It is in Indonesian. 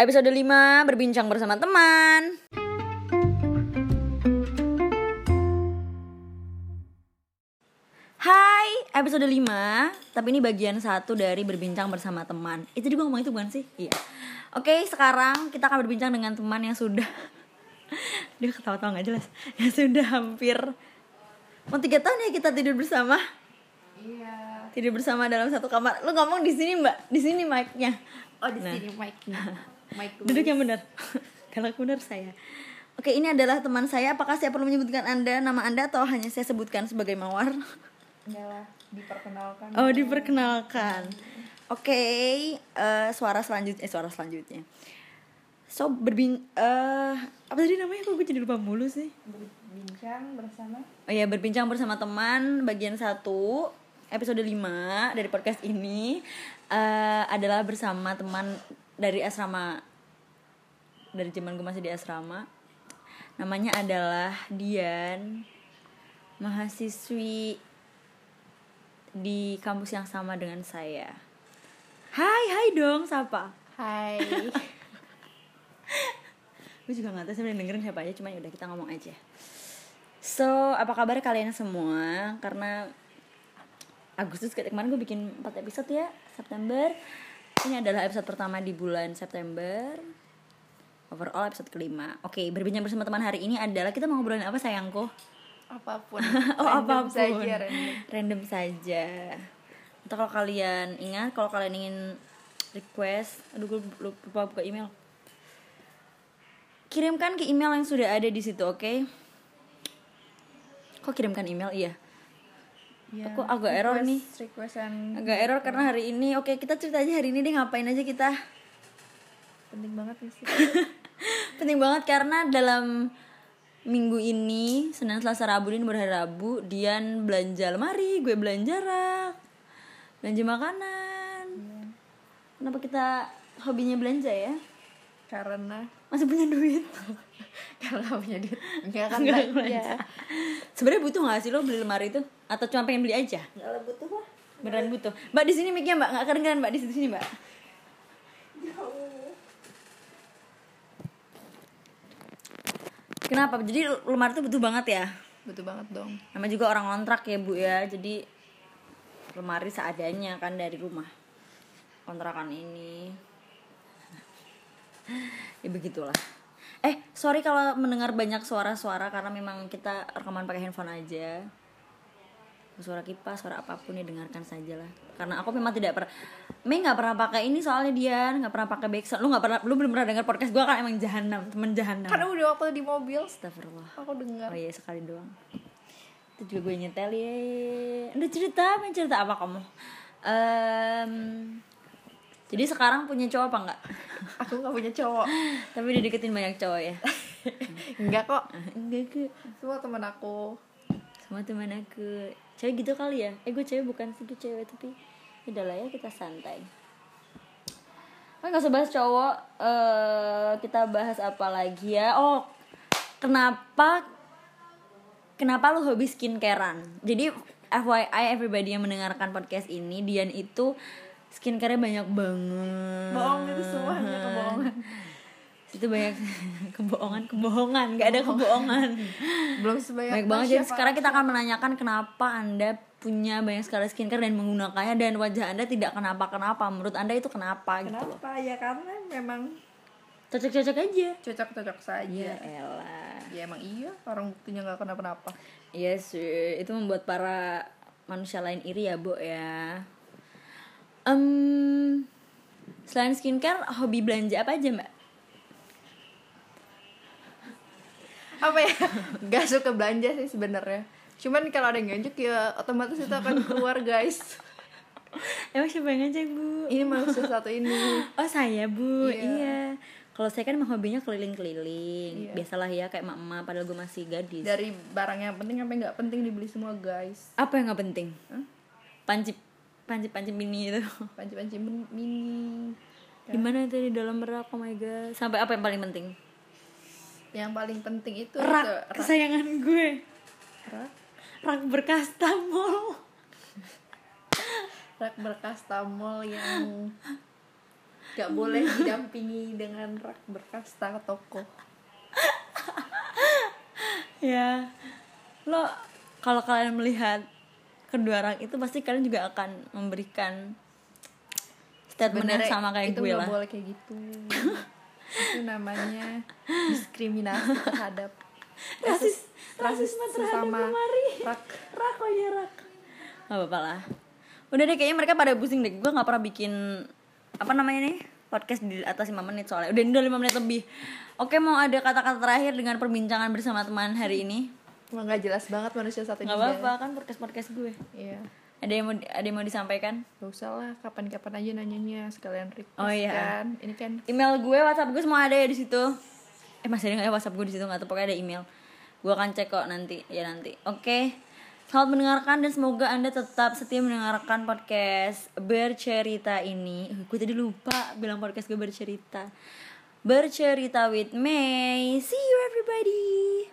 Episode 5 berbincang bersama teman. Hai, episode 5 Tapi ini bagian satu dari berbincang bersama teman Itu juga ngomong itu bukan sih? Iya Oke, sekarang kita akan berbincang dengan teman yang sudah Dia ketawa-tawa gak jelas Yang sudah hampir Mau tiga tahun ya kita tidur bersama Iya. Tidur bersama dalam satu kamar Lu ngomong di sini mbak Di sini mic-nya Oh di Nah. sini mic-nya. Duduk yang benar. Galak benar saya. Oke, ini adalah teman saya. Apakah saya perlu menyebutkan Anda, nama Anda atau hanya saya sebutkan sebagai Mawar? Enggak lah, diperkenalkan. Oh, diperkenalkan. Oke, eh, suara selanjutnya, eh, suara selanjutnya. So berbin, eh apa tadi namanya? Kok gue jadi lupa mulu sih? Berbincang bersama. Oh ya, berbincang bersama teman bagian 1 episode 5 dari podcast ini eh, adalah bersama teman dari asrama dari zaman gue masih di asrama. Namanya adalah Dian, mahasiswi di kampus yang sama dengan saya. Hai, hai dong, siapa? Hai. gue juga nggak tahu sebenarnya dengerin siapa aja cuma ya udah kita ngomong aja so apa kabar kalian semua karena Agustus kayak kemarin gue bikin 4 episode ya September ini adalah episode pertama di bulan September. Overall episode kelima. Oke berbincang bersama teman hari ini adalah kita mau ngobrolin apa sayangku? Apa pun. oh Random apa pun. saja random. random saja. Atau kalau kalian ingat kalau kalian ingin request aduh gue lupa buka email. Kirimkan ke email yang sudah ada di situ oke? Kok kirimkan email? Iya Ya, Aku agak error nih. Requestan agak error karena hari ini. Oke kita cerita aja hari ini deh ngapain aja kita? Penting banget nih sih. penting banget karena dalam minggu ini Senin Selasa Rabu ini berhari Rabu Dian belanja lemari gue belanja rak belanja makanan. Kenapa kita hobinya belanja ya? Karena masih punya duit. Karena punya duit. Kan Nggak belanja. belanja. sebenarnya butuh nggak sih lo beli lemari itu? Atau cuma pengen beli aja? Enggak lah butuh lah. beneran butuh. Mbak di sini mic-nya mbak. Nggak kedengeran mbak. Di sini mbak. Kenapa? Jadi lemari itu butuh banget ya? Butuh banget dong. nama juga orang kontrak ya bu ya. Jadi lemari seadanya kan dari rumah. Kontrakan ini ya begitulah. Eh sorry kalau mendengar banyak suara-suara karena memang kita rekaman pakai handphone aja. Suara kipas suara apa pun ya dengarkan saja lah karena aku memang tidak pernah Mei nggak pernah pakai ini soalnya dia nggak pernah pakai backsound lu nggak pernah lu belum pernah dengar podcast gua kan emang jahanam temen jahanam. Karena udah waktu di mobil. Astagfirullah. Aku dengar. Oh iya sekali doang. Itu juga gue nyetel ya Udah cerita apa cerita apa kamu? Em, Jadi sekarang punya cowok apa enggak? Aku nggak punya cowok. Tapi udah deketin banyak cowok ya? Enggak kok. Enggak ke Semua teman aku. Sama teman aku. Cewek gitu kali ya? Eh gue cewek bukan sih gue cewek Tapi udah lah ya kita santai. Kan gak usah bahas cowok. Eh Kita bahas apa lagi ya? Oh Kenapa Kenapa lu hobi skincarean? Jadi FYI everybody yang mendengarkan podcast ini Dian itu skincare banyak banget. Bohong itu semuanya kebohongan. itu banyak kebohongan kebohongan. Gak ada kebohongan. Belum sebanyak baik banget. Jadi sekarang kita akan menanyakan kenapa anda punya banyak sekali skincare dan menggunakannya dan wajah anda tidak kenapa kenapa menurut anda itu kenapa, gitu loh. Kenapa? Ya karena memang cocok cocok aja. Cocok-cocok saja. ya elah. Ya emang iya, orang buktinya nggak kenapa-napa. iya sih itu membuat para manusia lain iri ya bu ya Em, selain skincare hobi belanja apa aja mbak Apa ya? Gak suka belanja sih sebenarnya. Cuman kalau ada yang ngajak ya otomatis itu akan keluar guys. emang siapa yang ngajak bu Ini manusia satu ini. Oh saya bu, Iya. iya. Kalau saya kan emang hobinya keliling-keliling. Iya. Biasalah ya kayak emak-emak padahal gue masih gadis. Dari barang yang penting sampai nggak penting dibeli semua guys. Apa yang nggak penting? Hah? Panci panci panci mini itu. Panci-panci min- mini. Di mana itu di dalam rak? Oh my god. Sampai apa yang paling penting? Yang paling penting itu Rak itu, rak. kesayangan gue. rak, Rak berkas tamol. rak berkas tamol yang Gak boleh didampingi dengan rak berkasta toko ya lo kalau kalian melihat kedua orang itu pasti kalian juga akan memberikan statement yang Sebenarnya sama kayak itu gue nggak lah. boleh kayak gitu. Itu namanya diskriminasi terhadap Rasis- rasis rasisme terhadap rak. rak oh iya rak. Gak apa-apa lah. Udah deh kayaknya mereka pada pusing deh. Gue nggak pernah bikin apa namanya nih podcast di atas 5 menit soalnya. Udah ini udah 5 menit lebih. Oke mau ada kata-kata terakhir dengan perbincangan bersama teman hari ini Emang nggak jelas banget manusia satu nggak apa-apa kan podcast podcast gue. Iya. Ada yang mau ada yang mau disampaikan? Gak usah lah, kapan-kapan aja nanyanya sekalian request Oh, iya. kan. Ini kan email gue whatsapp gue semua ada ya di situ. Eh masih ada nggak ya whatsapp gue di situ? Nggak tahu pokoknya ada email. Gue akan cek kok nanti ya nanti. Oke. Selamat mendengarkan dan semoga anda tetap setia mendengarkan podcast bercerita ini. Eh, gue tadi lupa bilang podcast gue bercerita. Bercerita with May. See you everybody